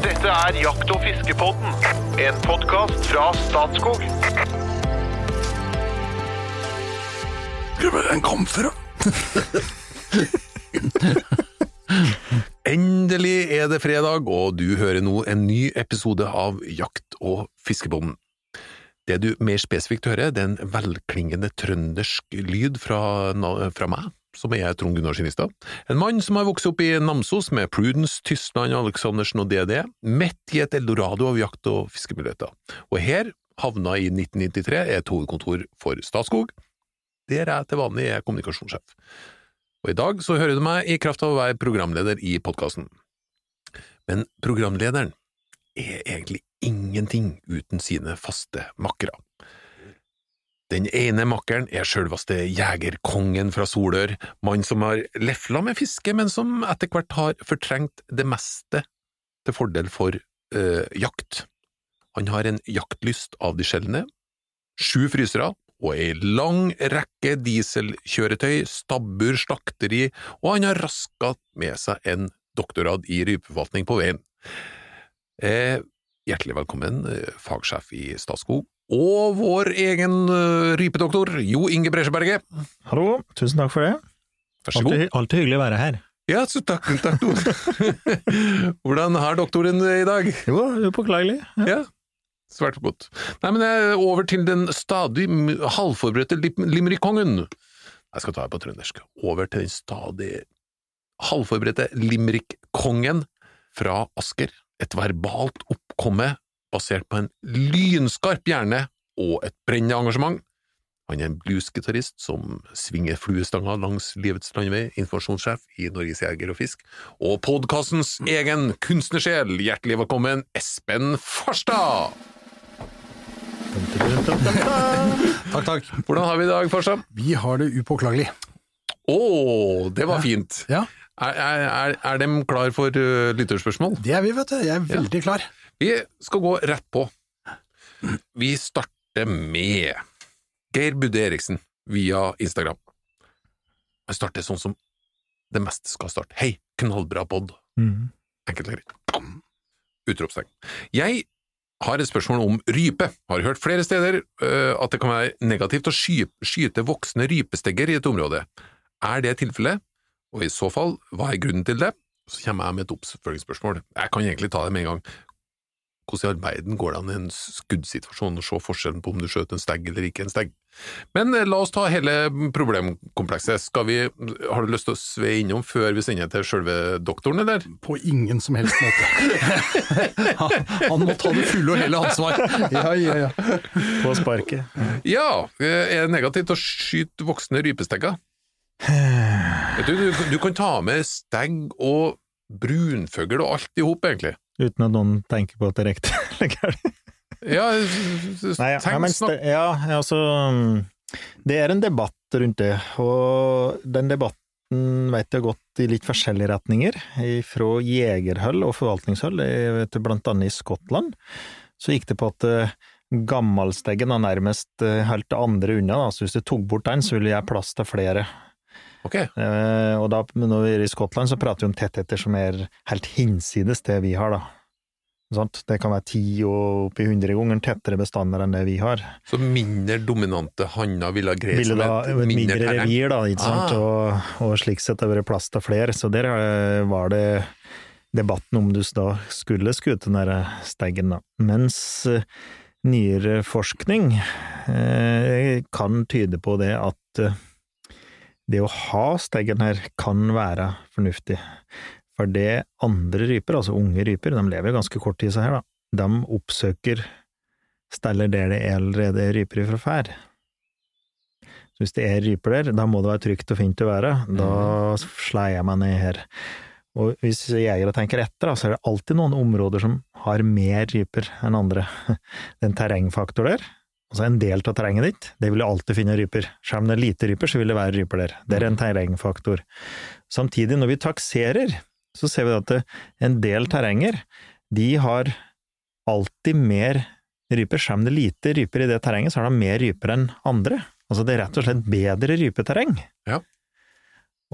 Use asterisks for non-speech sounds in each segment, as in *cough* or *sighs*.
Dette er Jakt- og fiskepodden, en podkast fra Statskog. En fra Endelig er det fredag, og du hører nå en ny episode av Jakt- og fiskepodden. Det du mer spesifikt hører, det er en velklingende trøndersk lyd fra, fra meg, som er Trond Gunnar Skinistad. En mann som har vokst opp i Namsos med Prudence, Tysland, Aleksandersen og DD, midt i et eldorado av jakt- og fiskemuligheter. Og her havna i 1993 er et hovedkontor for Statskog, der jeg til vanlig er kommunikasjonssjef. Og i dag så hører du meg i kraft av å være programleder i podkasten. Men programlederen er egentlig ingenting uten sine faste makkere. Den ene makkeren er sjølveste jegerkongen fra Solør, mann som har lefla med fiske, men som etter hvert har fortrengt det meste til fordel for øh, jakt. Han har en jaktlyst av de sjeldne, sju frysere og ei lang rekke dieselkjøretøy, stabbur, slakteri, og han har raska med seg en doktorgrad i rypeforvaltning på veien. Eh, hjertelig velkommen, eh, fagsjef i Statskog, og vår egen eh, rypedoktor, Jo Inge Bresjeberget. Hallo, tusen takk for det. Vær så god. Alltid, hyggelig å være her. Ja, så takk, takk. *laughs* Hvordan har doktoren det i dag? Jo, upåklagelig. Ja. Ja, svært godt. Nei, men jeg er over til den stadig halvforberedte lim. Jeg skal ta det på trøndersk. Over til den stadig halvforberedte limerickkongen fra Asker. Et verbalt oppkomme basert på en lynskarp hjerne og et brennende engasjement. Han er en bluesgitarist som svinger fluestanga langs livets landevei, informasjonssjef i Norges Jeger og Fisk, og podkastens egen kunstnersjel. Hjertelig velkommen, Espen Farstad! Takk, takk. Hvordan har vi det i dag, Farstad? Vi har det upåklagelig. Å, det var fint! Ja, Er, er, er, er de klar for uh, lytterspørsmål? det er vi, vet du. Jeg er veldig klar. Vi skal gå rett på. Vi starter med Geir Budde Eriksen via Instagram. Vi starter sånn som det meste skal starte. Hei, knallbra pod. Mm. Enkelt og greit. Utropstegn. Jeg har et spørsmål om rype. Har hørt flere steder uh, at det kan være negativt å sky skyte voksne rypestegger i et område. Er det tilfellet? Og i så fall, hva er grunnen til det? Så kommer jeg med et oppfølgingsspørsmål. Jeg kan egentlig ta det med en gang. Hvordan i all verden går det an i en skuddsituasjon å se forskjellen på om du skjøt en stegg eller ikke en stegg? Men eh, la oss ta hele problemkomplekset. Skal vi, har du lyst til å sve innom før vi sender til selve doktoren, eller? På ingen som helst måte. *laughs* Han, han må ta det fulle og hele ansvar. Ja, ja, ja. På sparket. Ja, er det negativt å skyte voksne rypestegger? *sighs* Vet du, du, du kan ta med stegg og brunfugl og alt i hop, egentlig. Uten at noen tenker på at det er riktig *laughs* eller gærent. Ja, Nei, ja, tenk, snakk. ja, altså Det er en debatt rundt det, og den debatten vet jeg gått i litt forskjellige retninger. Fra jegerhold og forvaltningshold, blant annet i Skottland, så gikk det på at gammalsteggen gammelsteggen har nærmest eh, holdt det andre unna, da. så hvis du tok bort den, så ville jeg plass til flere. Ok, Eh, og da, når vi er i Skottland, så prater vi om tettheter som er helt hinsides det vi har, da. Sånt? Det kan være ti og oppi hundre ganger tettere bestander enn det vi har. så mindre dominante hanner ville ha greid seg da et mindre mindre revir, da, ikke sant, Ah. og, og slik sett har det vært plass til flere. Så der eh, var det debatten om du da skulle skute den der steggen, da. Mens eh, nyere forskning eh, kan tyde på det at eh, det å ha steggen her kan være fornuftig. For det andre ryper, altså unge ryper, de lever ganske kort tid, seg her, da. De oppsøker steller der det allerede er ryper fra før. Så hvis det er ryper der, da må det være trygt og fint å være. Da slår jeg meg ned her. Og hvis jegere tenker etter, så er det alltid noen områder som har mer ryper enn andre. *laughs* Det er en terrengfaktor der. Altså en del av terrenget ditt, det vil du alltid finne ryper. Selv om det er lite ryper, så vil det være ryper der. Det er en terrengfaktor. Samtidig, når vi takserer, så ser vi at en del terrenger, de har alltid mer ryper. Selv om det er lite ryper i det terrenget, så har de mer ryper enn andre. Altså det er rett og slett bedre rypeterreng. Ja.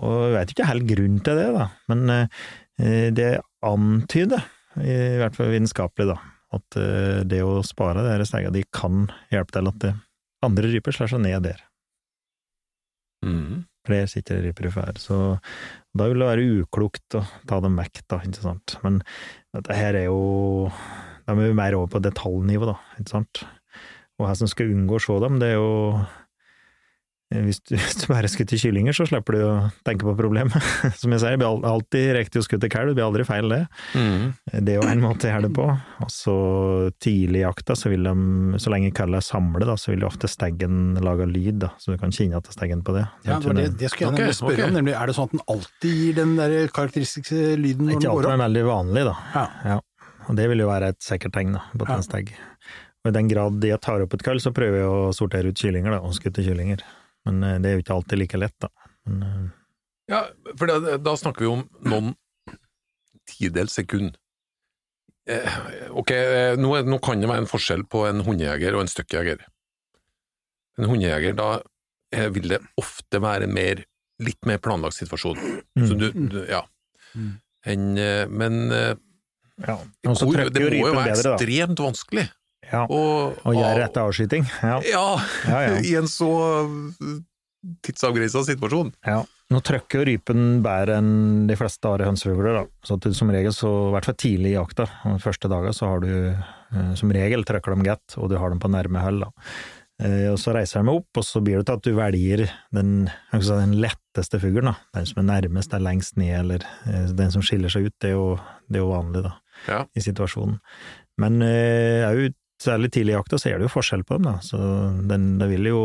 Og jeg vet ikke helt grunnen til det, da, men eh, det antyder i hvert fall vitenskapelig, da. At eh, det å spare de stegene, de kan hjelpe til at det, andre ryper slår seg ned der. Mm. Flere sitter ryper i fær, så da vil det være uklokt å ta dem vekk, da, ikke sant. Men dette her er jo Da må vi mer over på detaljnivå, da, ikke sant. Og her som skal unngå å se dem, det er jo eh, hvis du, *laughs* hvis du bare skutter kyllinger, så slipper du å tenke på problemet. *laughs* Som jeg sier, det blir al- alltid riktig å skutte kalv, det blir aldri feil, det. Mm. Det er jo en måte å gjøre det på. Og så tidlig i jakta, så vil de, så lenge kallet er samlet, da, så vil jo ofte steggen lage lyd, da, så du kan kjenne at det er steggen på det. Ja, det, det, det skulle jeg okay, spørre okay. om, nemlig er det sånn at den alltid gir den der karakteristiske lyden når den går alltid, opp? men veldig vanlig, da. Ja. Ja. Og det vil jo være et sikkert tegn da, på at Ja. en. Og i den grad jeg tar opp et kall, så prøver jeg å sortere ut kyllinger, da, og skutte kyllinger. Men eh, det er jo ikke alltid like lett, da. Men, eh, Ja, for da, da snakker vi om noen tidels sekund. Eh, ok, eh, nå, er- nå kan det være en forskjell på en hundejeger og en støkkjeger. En hundejeger, da eh, vil det ofte være en mer, litt mer planlagt situasjon. mm, Så du, du ja. Mm. En, men eh, ja. Hvor, det må jo være bedre, ekstremt vanskelig Ja. Og, Og avskyting. Ja. Ja, Ja, ja. *laughs* i en så tidsavgrensa situasjon. Ja. Nå trøkker jo rypen bedre enn de fleste andre hønsefugler, da. Så til, som regel, så, i hvert fall tidlig i jakta, de første dager, så har du eh, som regel trøkker dem godt, og du har dem på nærme hold, da. Eh, og så reiser de opp, og så blir det til at du velger den, si, den letteste fuglen, da. Den som er nærmest, er lengst ned, eller eh, den som skiller seg ut, det er jo, det er jo vanlig, da, Ja. i situasjonen. Men eh, er jo særlig tidlig i jakta så er det jo forskjell på dem, da. Så den, det vil jo,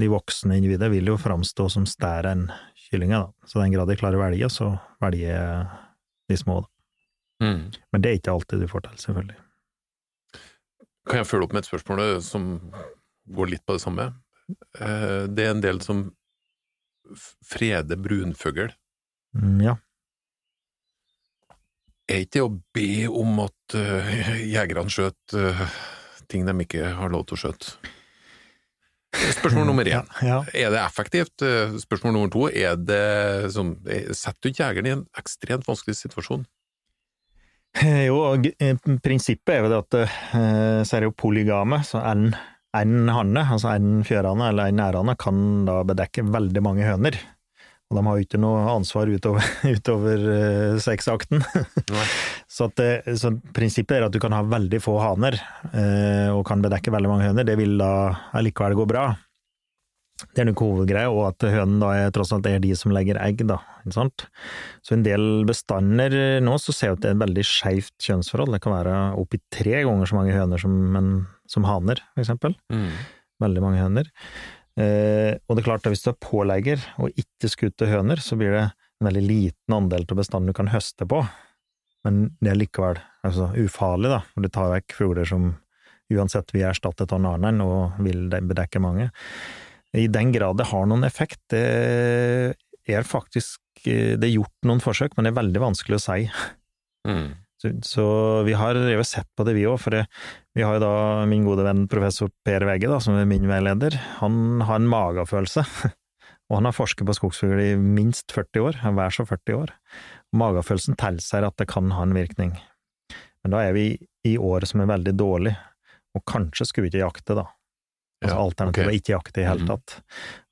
de voksne individene vil jo framstå som stærre enn kyllinga, da. Så i den grad de klarer å velge, så velger de små, da. Mm. Men det er ikke alltid du får til, selvfølgelig. Kan jeg følge opp med et spørsmål eh, som går litt på det samme? Eh, Det er en del som freder brunfugl. Mm, ja. Er ikke det å be om at eh, jegerne skjøter eh, ting de ikke har lov til å skjøte? Spørsmål nummer én. Ja, Er det effektivt? Spørsmål nummer to. Er det som, Setter du ikke jegeren i en ekstremt vanskelig situasjon? Eh, Jo, og eh, prinsippet er jo det at eh, så er det jo polygame, så en, en hanne, altså en fjørhane eller en ærhane, kan da bedekke veldig mange høner. Og de har jo ikke noe ansvar utover, *laughs* utover uh, sexakten. *laughs* Så, at, det- så prinsippet er at du kan ha veldig få haner, uh, og kan bedekke veldig mange høner. Det vil da allikevel gå bra. Det er nok hovedgreia, og at hønen da er, tross alt er de som legger egg, da. Ikke sant? Så en del bestander nå så ser jeg at det er et veldig skeivt kjønnsforhold. Det kan være oppi tre ganger så mange høner som, en, som haner, for eksempel. Mm. Veldig mange høner. Eh, og det er klart at hvis du er pålegger og ikke skutter høner, så blir det en veldig liten andel av bestanden du kan høste på. Men det er likevel altså, ufarlig, da, for du tar vekk fugler som uansett vil erstatte av en annen og vil de- bedekke mange. I den grad det har noen effekt, det er faktisk Det er gjort noen forsøk, men det er veldig vanskelig å si. Mm. Så, vi har vi sett på det, vi òg. For det, vi har jo da min gode venn professor Per Vegge, da, som er min veileder. Han har en magefølelse. *laughs* Og han har forsket på skogsfugl i minst 40 år, hver så 40 år. Magefølelsen tilsier at det kan ha en virkning. Men da er vi i året som er veldig dårlig, og kanskje skulle vi ikke jakte, da. Altså Ja, alternativet ok. er ikke jakte i hele Mhm. tatt.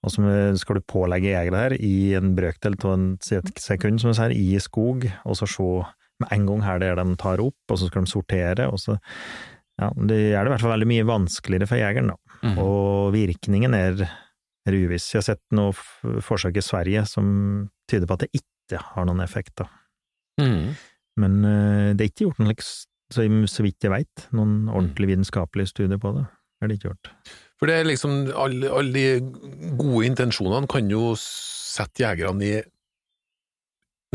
Og så skal du pålegge jegere her i en brøkdel av en sekund, som du sier, i skog, og så se med en gang her det er de tar opp, og så skal de sortere, og så Ja, det er det i hvert fall veldig mye vanskeligere for jegeren, da. Mm. Og virkningen er, er uviss. Jeg har sett noen forsøk i Sverige som tyder på at det ikke har noen effekt, da. Mm. Men eh, det er ikke gjort noen, så så vidt jeg veit, noen ordentlig vitenskapelige studier på det. Det er det ikke gjort. For det er liksom alle, alle de gode intensjonene kan jo sette jegerne i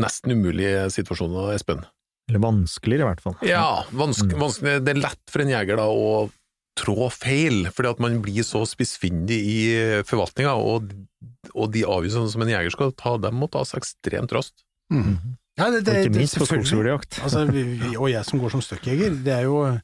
nesten umulige situasjoner, Espen. Eller vanskeligere, i hvert fall. Ja, vanske, Mm. vanskelig, det er lett for en jeger da å trå feil, fordi at man blir så spissfindig i forvaltninga, og, og de avgjørelsene som en jeger skal ta, dem må tas ekstremt raskt. Mm. Mhm. Ja, det, Og det, ikke det, minst på skogsfugljakt. Altså, og jeg som går som støkkjeger, det er jo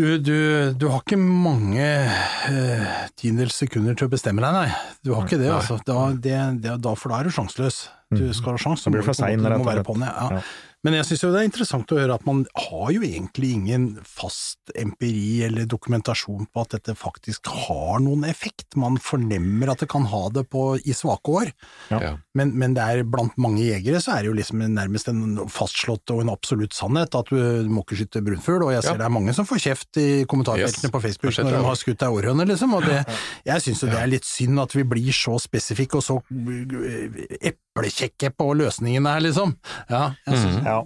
du, du, du har ikke mange eh, tiendels sekunder til å bestemme deg, nei. Du har ikke det, altså. Da, det, det, da, for da er du sjanseløs. Du Mhm. skal ha sjans, så må du må være på på'n, ja. Men jeg syns jo det er interessant å høre at man har jo egentlig ingen fast empiri eller dokumentasjon på at dette faktisk har noen effekt. Man fornemmer at det kan ha det på, i svake år, Ja. Men, men det er blant mange jegere så er det jo liksom nærmest en fastslått og en absolutt sannhet at du, du må ikke skyte brunfugl, og jeg ser Ja. det er mange som får kjeft i kommentarfeltene Yes. på Facebook når de har skutt ei århøne, liksom, og det, jeg syns jo det er litt synd at vi blir så spesifikke og så eplekjekke på løsningene her, liksom. Ja, jeg synes, Ja,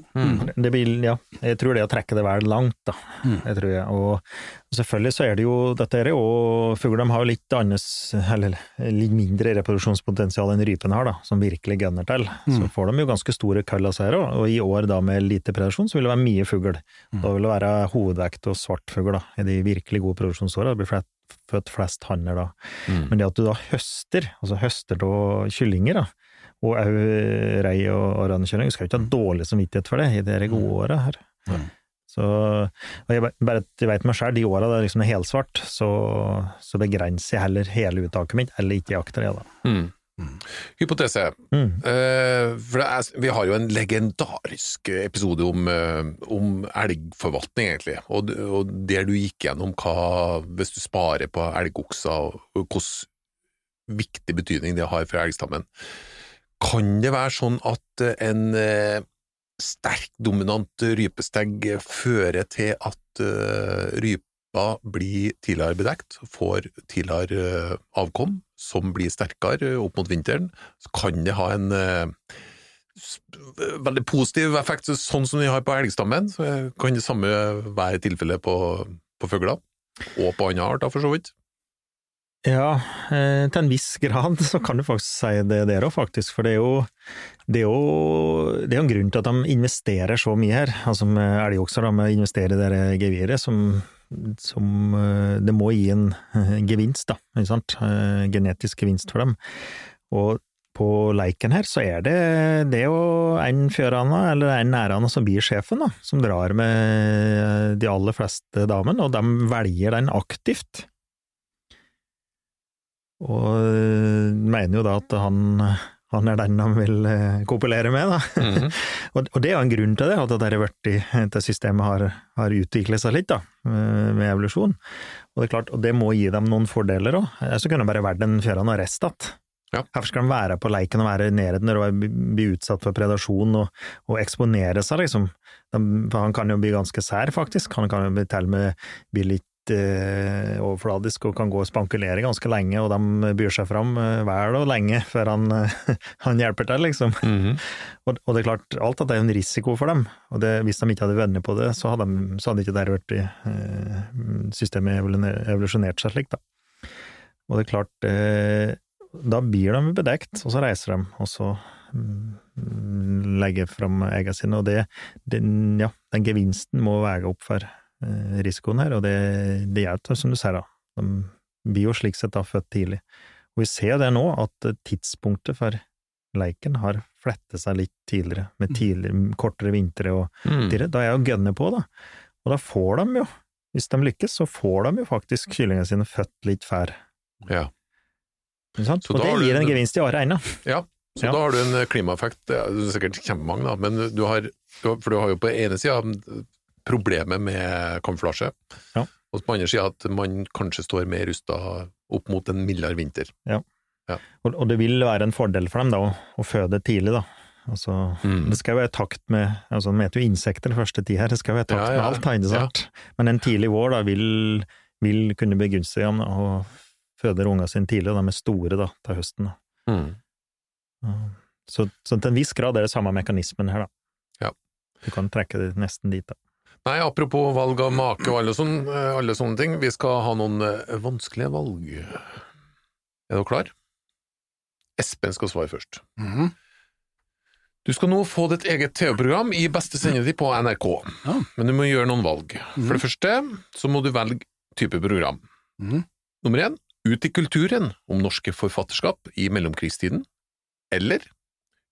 det blir, ja, jeg tror det å trekke det vel langt, da. Mm. Jeg tror jeg. Og selvfølgelig så er det jo, dette er jo, fugler har jo litt annet, eller litt mindre reproduksjonspotensial enn rypen har, da, som virkelig gønner til. Så Mm. får de jo ganske store køll av seg her, og i år da med lite predasjon, så vil det være mye fugl. Mm. Da vil det være hovedvekt og svartfugl, da, i de virkelig gode produksjonsåra. Det blir flett født flest hanner da. Mm. Men det at du da høster, altså høster av kyllinger, da, og òg rei og og randkjøring, skal jo ikke ha dårlig samvittighet for det i de gode åra her. Mm. Så, og jeg, bare, jeg vet meg sjøl, de åra det er liksom er helsvart, så, så begrenser jeg heller hele uttaket mitt, eller ikke jakter jeg, da. Mm. Hypotese. Mm. Uh, for det er, vi har jo en legendarisk episode om, uh, om elgforvaltning, egentlig, og, og der du gikk gjennom hva Hvis du sparer på elgokser, og hvordan viktig betydning det har for elgstammen. Kan det være sånn at eh, en eh, sterk dominant rypestegg fører til at eh, rypa blir tidligere bedekt, får tidligere avkom, som blir sterkere opp mot vinteren, så kan det ha en veldig positiv effekt, sånn som de har på elgstammen. Så kan det samme være tilfellet på, på fugler, og på andre arter, for så vidt. Ja, eh, til en viss grad så kan du faktisk si det der òg, faktisk. For det er, jo, det, er jo, det er en grunn til at de investerer så mye her. Altså med elgokser, da, med å investere i det geviret, som, som eh, Det må gi en eh, gevinst, da. Ikke sant? Genetisk gevinst for dem. Og på leiken her så er det, det er jo en fjørane, eller en nærane, som blir sjefen, da, som drar med de aller fleste damene, og de velger den aktivt. Og øh, mener jo da at han, han er den han vil øh, kopulere med, da. Mm *laughs* og, og det er en grunn til det, at det, vært i, det systemet har, har utviklet seg litt, da, øh, med evolusjon. Og det er klart, og det må gi dem noen fordeler òg. Så kunne det bare vært en fjærene og rest att. Ja. Hvorfor skal de være på leiken og være nede når og blir utsatt for predasjon og, og eksponere seg, liksom? De, han kan jo bli ganske sær, faktisk. Han kan jo bli- til og med bli litt eh, overfladisk og kan gå og spankulere ganske lenge, og de byr seg fram eh, vel og lenge før han, eh, *laughs* han hjelper til, liksom. Mhm. Og, og det er klart, alt dette er en risiko for dem, og det, hvis de ikke hadde vunnet på det, så hadde, de, så hadde ikke det vært eh, systemet evolusjonert seg slik, da. Og det er klart, eh, da blir de bedekt, og så reiser de, og så mm, legger fram eggene sine, og det, den, ja, den gevinsten må veie opp for eh, risikoen her, og det, det hjelper, som du sier da. De blir jo slik sett da født tidlig. Og vi ser det nå, at eh, tidspunktet for leiken har flettet seg litt tidligere, med tidligere, kortere vintre og Mm. tidligere. Da er jeg jo gønne på, da. Og da får de jo, hvis de lykkes, så får de jo faktisk kyllingene sine født litt før. Ja. Sant? Og det gir en gevinst i året ennå. Ja, så Ja. da har du en eh, klimaeffekt, det er sikkert kjempemange da, men du har, du har, for du har jo på ene sida problemet med kamuflasje, Ja. og på andre sida at man kanskje står mer rusta opp mot en mildere vinter. Og, og det vil være en fordel for dem da, å, å føde tidlig, da. Altså, Mm. Det skal jo være takt med altså, De heter jo insekter første tid her, det skal jo være takt Ja, med alt, har jeg ja. Men en tidlig vår da, vil, vil kunne begunstige ham å føde ungene sine tidlig, og de er store da, til høsten. Da. Mm. Så, så til en viss grad er det samme mekanismen her, da. Ja. Du kan trekke det nesten dit, da. Nei, apropos valg av make og alle sånne, alle sånne ting, vi skal ha noen eh, vanskelige valg. Er du klar? Espen skal svare først. Mhm. Du skal nå få ditt eget TV-program i beste sendetid på NRK, Ja. men du må gjøre noen valg. Mhm. For det første så må du velge type program. Mhm. Nummer én, Ut i kulturen om norske forfatterskap i mellomkrigstiden, eller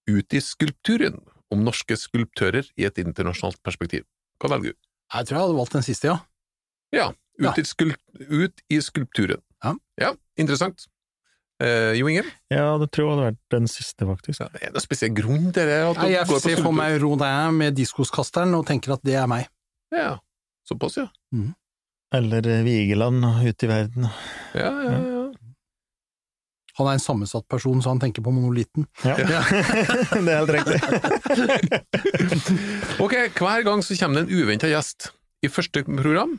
Ut i skulpturen om norske skulptører i et internasjonalt perspektiv. Hva velger du? Jeg tror jeg hadde valgt den siste, ja. Ja, ut, Ja. I, skul ut i skulpturen. Ja. interessant. Eh, jo Inge? Ja, det tror jeg hadde vært den siste, faktisk. Ja, er det noen spesiell grunn til det? At Nei, jeg går ser for meg Rodin med diskoskasteren og tenker at det er meg. Ja, såpass, ja. Eller eh, Vigeland ute i verden. Ja, ja, ja. Han er en sammensatt person, så han tenker på monolitten. Ja, *laughs* det er helt riktig. *laughs* Ok, hver gang så kommer det en uventa gjest. I første program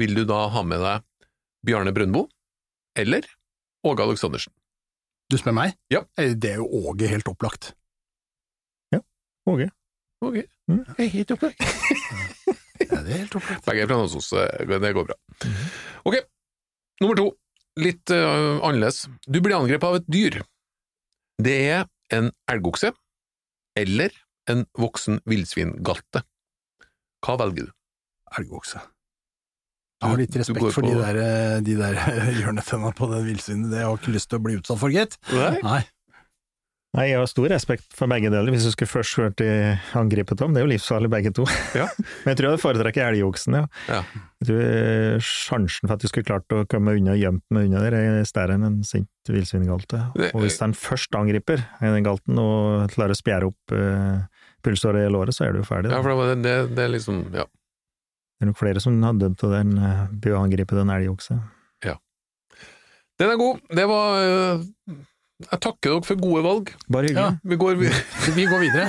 vil du da ha med deg Bjarne Brøndbo eller Åge Aleksandersen. Du spør meg? Ja. Eh, Det er jo Åge helt opplagt. Åge. Åge. Mm. jeg er helt opplagt. *laughs* Ja, det er helt opplagt. Begge er fra Namsos, så det går bra. Ok, nummer to. Litt uh, annerledes. Du blir angrepet av et dyr. Det er en elgokse eller en voksen villsvingalte. Hva velger du? Elgokse. Jeg har litt respekt for de der, eh, de der *laughs* hjørnetennene på det villsvinet. Det har jeg ikke lyst til å bli utsatt for, gitt. Nei? Nei. Nei, jeg har stor respekt for begge deler, hvis du skulle først hørt de angripet dem. Det er jo livsfarlig begge to. *laughs* Ja. Men jeg tror jeg foretrekker elgoksen, ja. Ja. Jeg tror eh, sjansen for at du skulle klart å komme unna og gjemt meg unna der, er større enn en sint villsvingalte. Og hvis den først angriper den galten og klarer å spjære opp uh, pulsåret i låret, så er du jo ferdig. Ja, for det, det, er liksom Ja. Det er nok flere som har dødd av den uh, bør angripe den elgokse. Den er god. Det var øh, Jeg takker dere for gode valg. Bare hyggelig. Ja. Vi går. Vi går videre.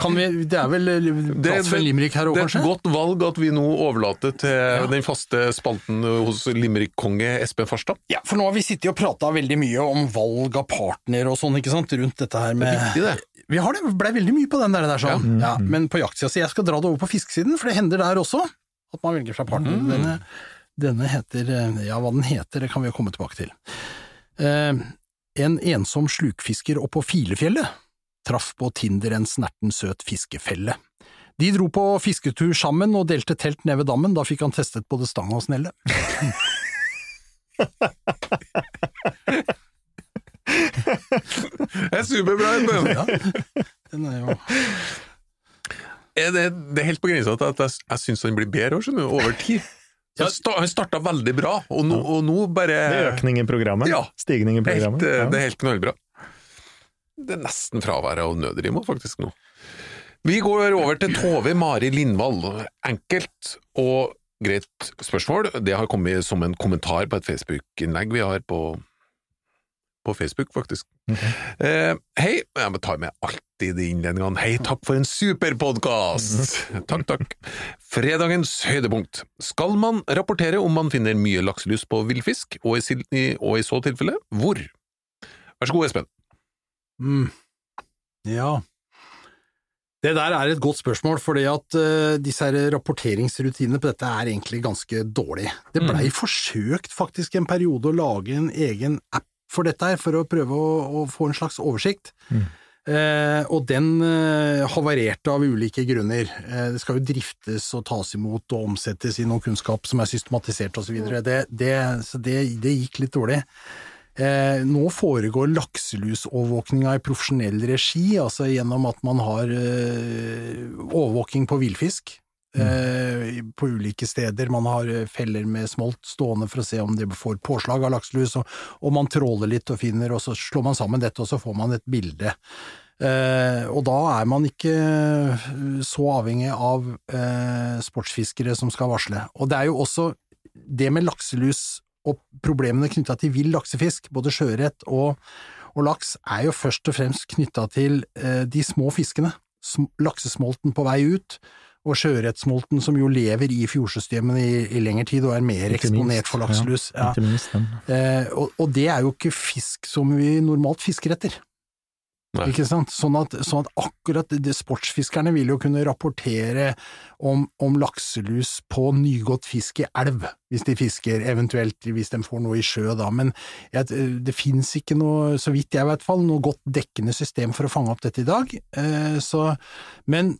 Kan vi, det er vel eh, plass for en limerick her òg, Det er et godt valg at vi nå overlater til Ja. den faste spalten hos limerick-konge Espen Farstad. Ja, for nå har vi sittet og prata veldig mye om valg av partner og sånn, ikke sant, rundt dette her Det er viktig, det. Vi har det, blei veldig mye på den der, der sånn. Ja. Ja, men på jaktsida si, jeg skal dra det over på fiskesiden, for det hender der også at man velger seg partner. Mm. Denne, denne heter, eh, ja hva den heter, det kan vi jo komme tilbake til. Eh, en ensom slukfisker oppå Filefjellet traff på Tinder en snerten søt fiskefelle. De dro på fisketur sammen og delte telt nede ved dammen, da fikk han testet både stang og snelle. *laughs* Det er superbra, Espen! Ja, den er jo det, det er helt på grensa til at jeg, jeg syns den blir bedre, skjønner du, over tid. Så han starta veldig bra, og nå, og nå bare Det er økning i programmet. Ja. Stigning i er helt, programmet. eh, Ja. det er helt knallbra. Det er nesten fraværet av nødrim faktisk, nå. Vi går over til Tove Mari Lindvall. Enkelt og greit spørsmål. Det har kommet som en kommentar på et Facebook-innlegg vi har på, på Facebook, faktisk. Eh, hei, jeg må ta med alltid de innledningene. Hei, takk for en superpodkast! *laughs* Takk, takk. Fredagens høydepunkt. Skal man rapportere om man finner mye lakselus på villfisk, og i, og i så tilfelle hvor? Vær så god, Espen. Mm. Ja. Det der er et godt spørsmål, fordi at uh, disse her rapporteringsrutinene på dette er egentlig ganske dårlige. Det blei forsøkt faktisk en periode å lage en egen app for dette her, for å prøve å, å få en slags oversikt. Mm. Eh, og den eh, havarerte av ulike grunner. Eh, det skal jo driftes og tas imot og omsettes i noe kunnskap som er systematisert osv. Det, det, så det, det gikk litt dårlig. Eh, nå foregår lakselusovervåkninga i profesjonell regi, altså gjennom at man har eh, overvåking på villfisk eh, på ulike steder. Man har eh, feller med smolt stående for å se om de får påslag av lakselus, og, og man tråler litt og finner, og så slår man sammen dette, og så får man et bilde. Eh, og da er man ikke eh, så avhengig av eh, sportsfiskere som skal varsle. Og det er jo også det med lakselus og problemene knytta til vill laksefisk, både sjøørret og, og laks, er jo først og fremst knytta til eh, de små fiskene. Laksesmolten på vei ut, og sjøørretsmolten som jo lever i fjordsystemene i, i lengre tid og er mer minst, eksponert for lakselus. Ja, ikke minst den. Eh, og, og det er jo ikke fisk som vi normalt fisker etter. Nei. Ikke sant? Sånn at, sånn at akkurat det, sportsfiskerne vil jo kunne rapportere om, om lakselus på nygått fisk i elv, hvis de fisker, eventuelt hvis de får noe i sjø da, men jeg, det finnes ikke noe, så vidt jeg vet fall, noe godt dekkende system for å fange opp dette i dag, eh, så, men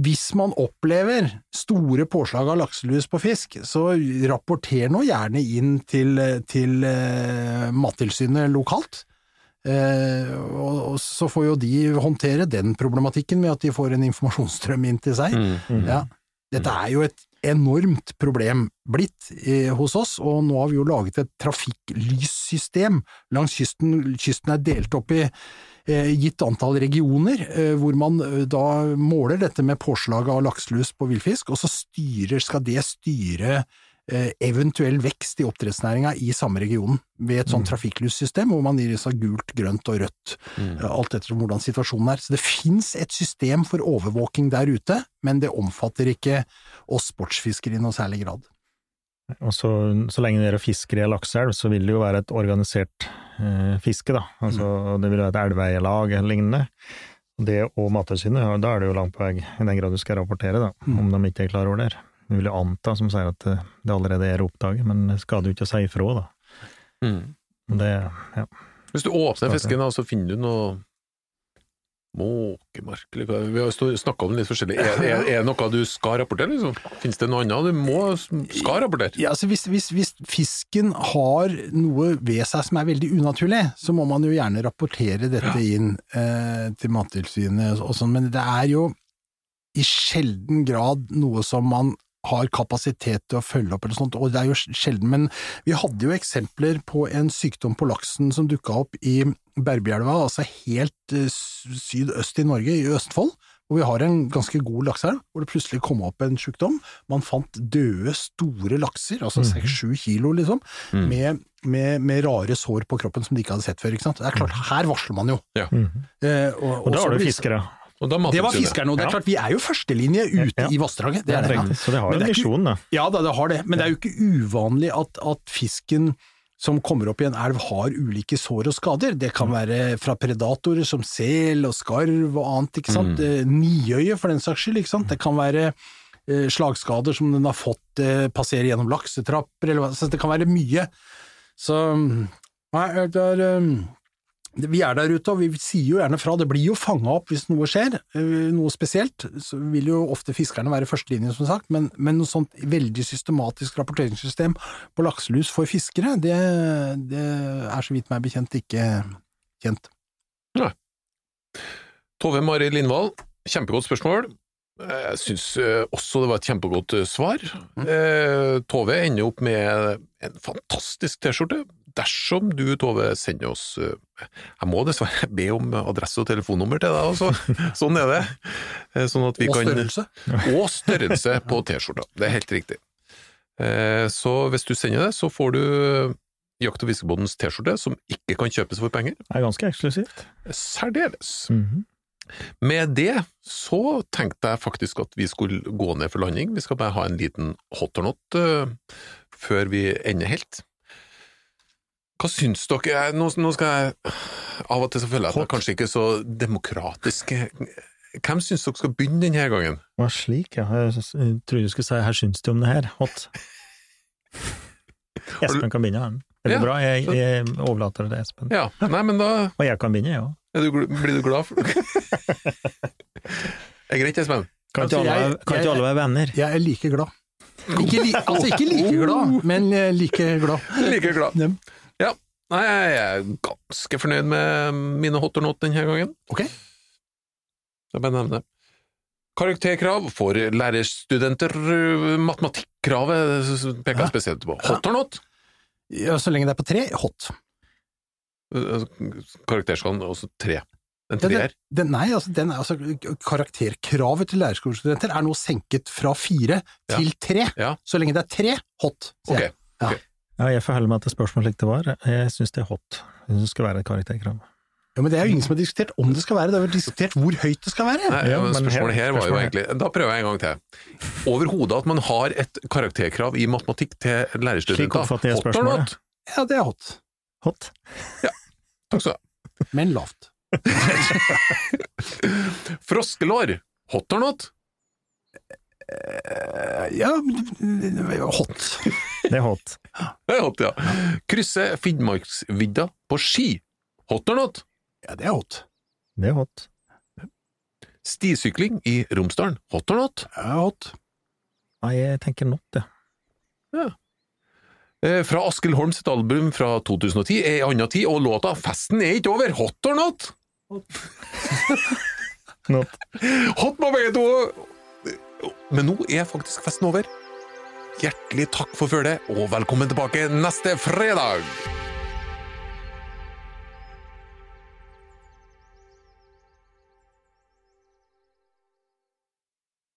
hvis man opplever store påslag av lakselus på fisk, så rapporter nå gjerne inn til, til eh, Mattilsynet lokalt. Eh, og, og så får jo de håndtere den problematikken med at de får en informasjonsstrøm inn til seg. Mm. Ja. Dette er jo et enormt problem blitt eh, hos oss, og nå har vi jo laget et trafikklyssystem langs kysten. Kysten er delt opp i gitt antall regioner, eh, hvor man eh, da måler dette med påslag av lakselus på villfisk, og så styrer, skal det styre eh, eventuell vekst i oppdrettsnæringa i samme regionen, ved et sånt trafikklyssystem hvor man gir seg gult, grønt og rødt, mm. alt etter hvordan situasjonen er. Så det finnes et system for overvåking der ute, men det omfatter ikke oss sportsfiskere i noe særlig grad. Og så, så lenge dere fisker i en lakseelv, så vil det jo være et organisert eh, fiske, da. Altså, det vil være et elveeierlag eller lignende. Det og Mattilsynet, ja, da er det jo langt på vei, i den grad du skal rapportere, da, om de ikke er klar over det. Vi vil jo anta, som sier, at eh, det allerede er oppdaget, men det skal du ikke si ifra, da. Mm. Det, ja. Hvis du åpner fisken, så finner du noe måkemark Vi har snakka om litt forskjellig. Er, er, er noe du skal rapportere, liksom? Finnes det noe annet du må, skal rapportere? Ja, altså hvis, hvis, hvis fisken har noe ved seg som er veldig unaturlig, så må man jo gjerne rapportere dette inn eh, til Mattilsynet og sånn, men det er jo i sjelden grad noe som man har kapasitet til å følge opp eller sånt, og det er jo sjelden, men vi hadde jo eksempler på en sykdom på laksen som dukka opp i Berbjelva, altså helt eh, sydøst i Norge, i Østfold, hvor vi har en ganske god lakseelv, hvor det plutselig kom opp en sykdom. Man fant døde, store lakser, altså seks-sju kilo, liksom, Mm. med, med, med rare sår på kroppen som de ikke hadde sett før. ikke sant? Det er klart, her varsler man jo. Ja. Mhm. Eh, Og da så har du blir- fiskere. Og da Det var fiskerne, og det er klart, vi er jo førstelinje ute Ja. i vassdraget. Det er det. ja. Så det har jo en misjon, da. Ja da, det har det, men det er jo ikke uvanlig at, at fisken som kommer opp i en elv har ulike sår og skader. Det kan være fra predatorer som sel og skarv og annet, ikke sant. Mm. Niøye for den saks skyld, ikke sant. Det kan være eh, slagskader som den har fått eh, passere gjennom laksetrapper, eller hva. Så det kan være mye. Så nei, det er eh, vi er der ute, og vi sier jo gjerne fra. Det blir jo fanga opp hvis noe skjer, eh, noe spesielt. Så vil jo ofte fiskerne være førstelinje, som sagt, men, men noe sånt veldig systematisk rapporteringssystem på lakselus for fiskere, det, det er så vidt meg bekjent ikke kjent. Tove Mari Lindvall, kjempegodt spørsmål. Jeg syns også det var et kjempegodt eh, svar. Mm. Tove ender opp med en fantastisk T-skjorte. Dersom du, Tove, sender oss eh, Jeg må dessverre be om adresse og telefonnummer til deg, altså. *laughs* Sånn er det. Eh, Sånn at vi Og kan størrelse. *laughs* Og størrelse på T-skjorta. Det er helt riktig. Eh, Så hvis du sender det, så får du Jakt- og fiskebåtens T-skjorte, som ikke kan kjøpes for penger. Det er ganske eksklusivt. Særdeles. Mhm. Med det så tenkte jeg faktisk at vi skulle gå ned for landing. Vi skal bare ha en liten hot or not uh, før vi ender helt. Hva syns dere? Nå, nå skal jeg Av og til så føler jeg at jeg er kanskje ikke så demokratisk. Hvem syns dere skal begynne denne gangen? Hva slik, ja. Jeg trodde du skulle si 'her syns du om det her', hot. *laughs* Espen kan begynne, han. Er det Ja. bra? Jeg, jeg overlater det til Espen. Ja, nei, men da *laughs* Og jeg kan begynne, jeg òg. du, gl- blir du glad for *laughs* Er greit, Espen? Kan ikke Altså, alle, jeg- kan jeg- alle være venner? Jeg er like glad. Ikke li, altså ikke like glad, men eh, like glad. Like glad. Ja. Ja. Nei, jeg er ganske fornøyd med mine hot or not denne gangen. Ok. Jeg bare nevner det. Karakterkrav for lærerstudenter, matematikkravet peker jeg Ja. spesielt på. Hot or not? Ja, så lenge det er på tre, hot. Karakterskalaen også tre. En treer. den, nei, altså, den er, altså, karakterkravet til lærerskolestudenter er nå senket fra fire Ja. til tre. Ja. Så lenge det er tre, hot. sier jeg. Ok. Ja, jeg forholder meg til spørsmålet slik det var. Jeg syns det er hot. Jeg synes det skal være et karakterkrav. Ja, men det er jo ingen som har diskutert om det skal være, det har vært diskutert hvor høyt det skal være. Nei, Ja, men spørsmålet her- var jo egentlig Da prøver jeg en gang til. Overhodet at man har et karakterkrav i matematikk til lærerstudenter. Hot or not? Ja, det er hot, Hot? Ja. Takk skal du ha. men lavt. *laughs* Froskelår. Hot or not? Eh, Ja, hot. *laughs* Det er hot. Det er hot, ja. Krysse Finnmarksvidda på ski. Hot or not? Ja, det er hot. Det er hot. Stisykling i Romsdalen. Hot or not? Ja, hot. Nei, jeg tenker not, jeg. ja. Fra Askild Holm sitt album fra 2010, Ei anna tid, og låta Festen er ikke over. Hot or not? Hot. Not. *laughs* Hot på begge to! Men nå er faktisk festen over. Hjertelig takk for følget, og velkommen tilbake neste fredag!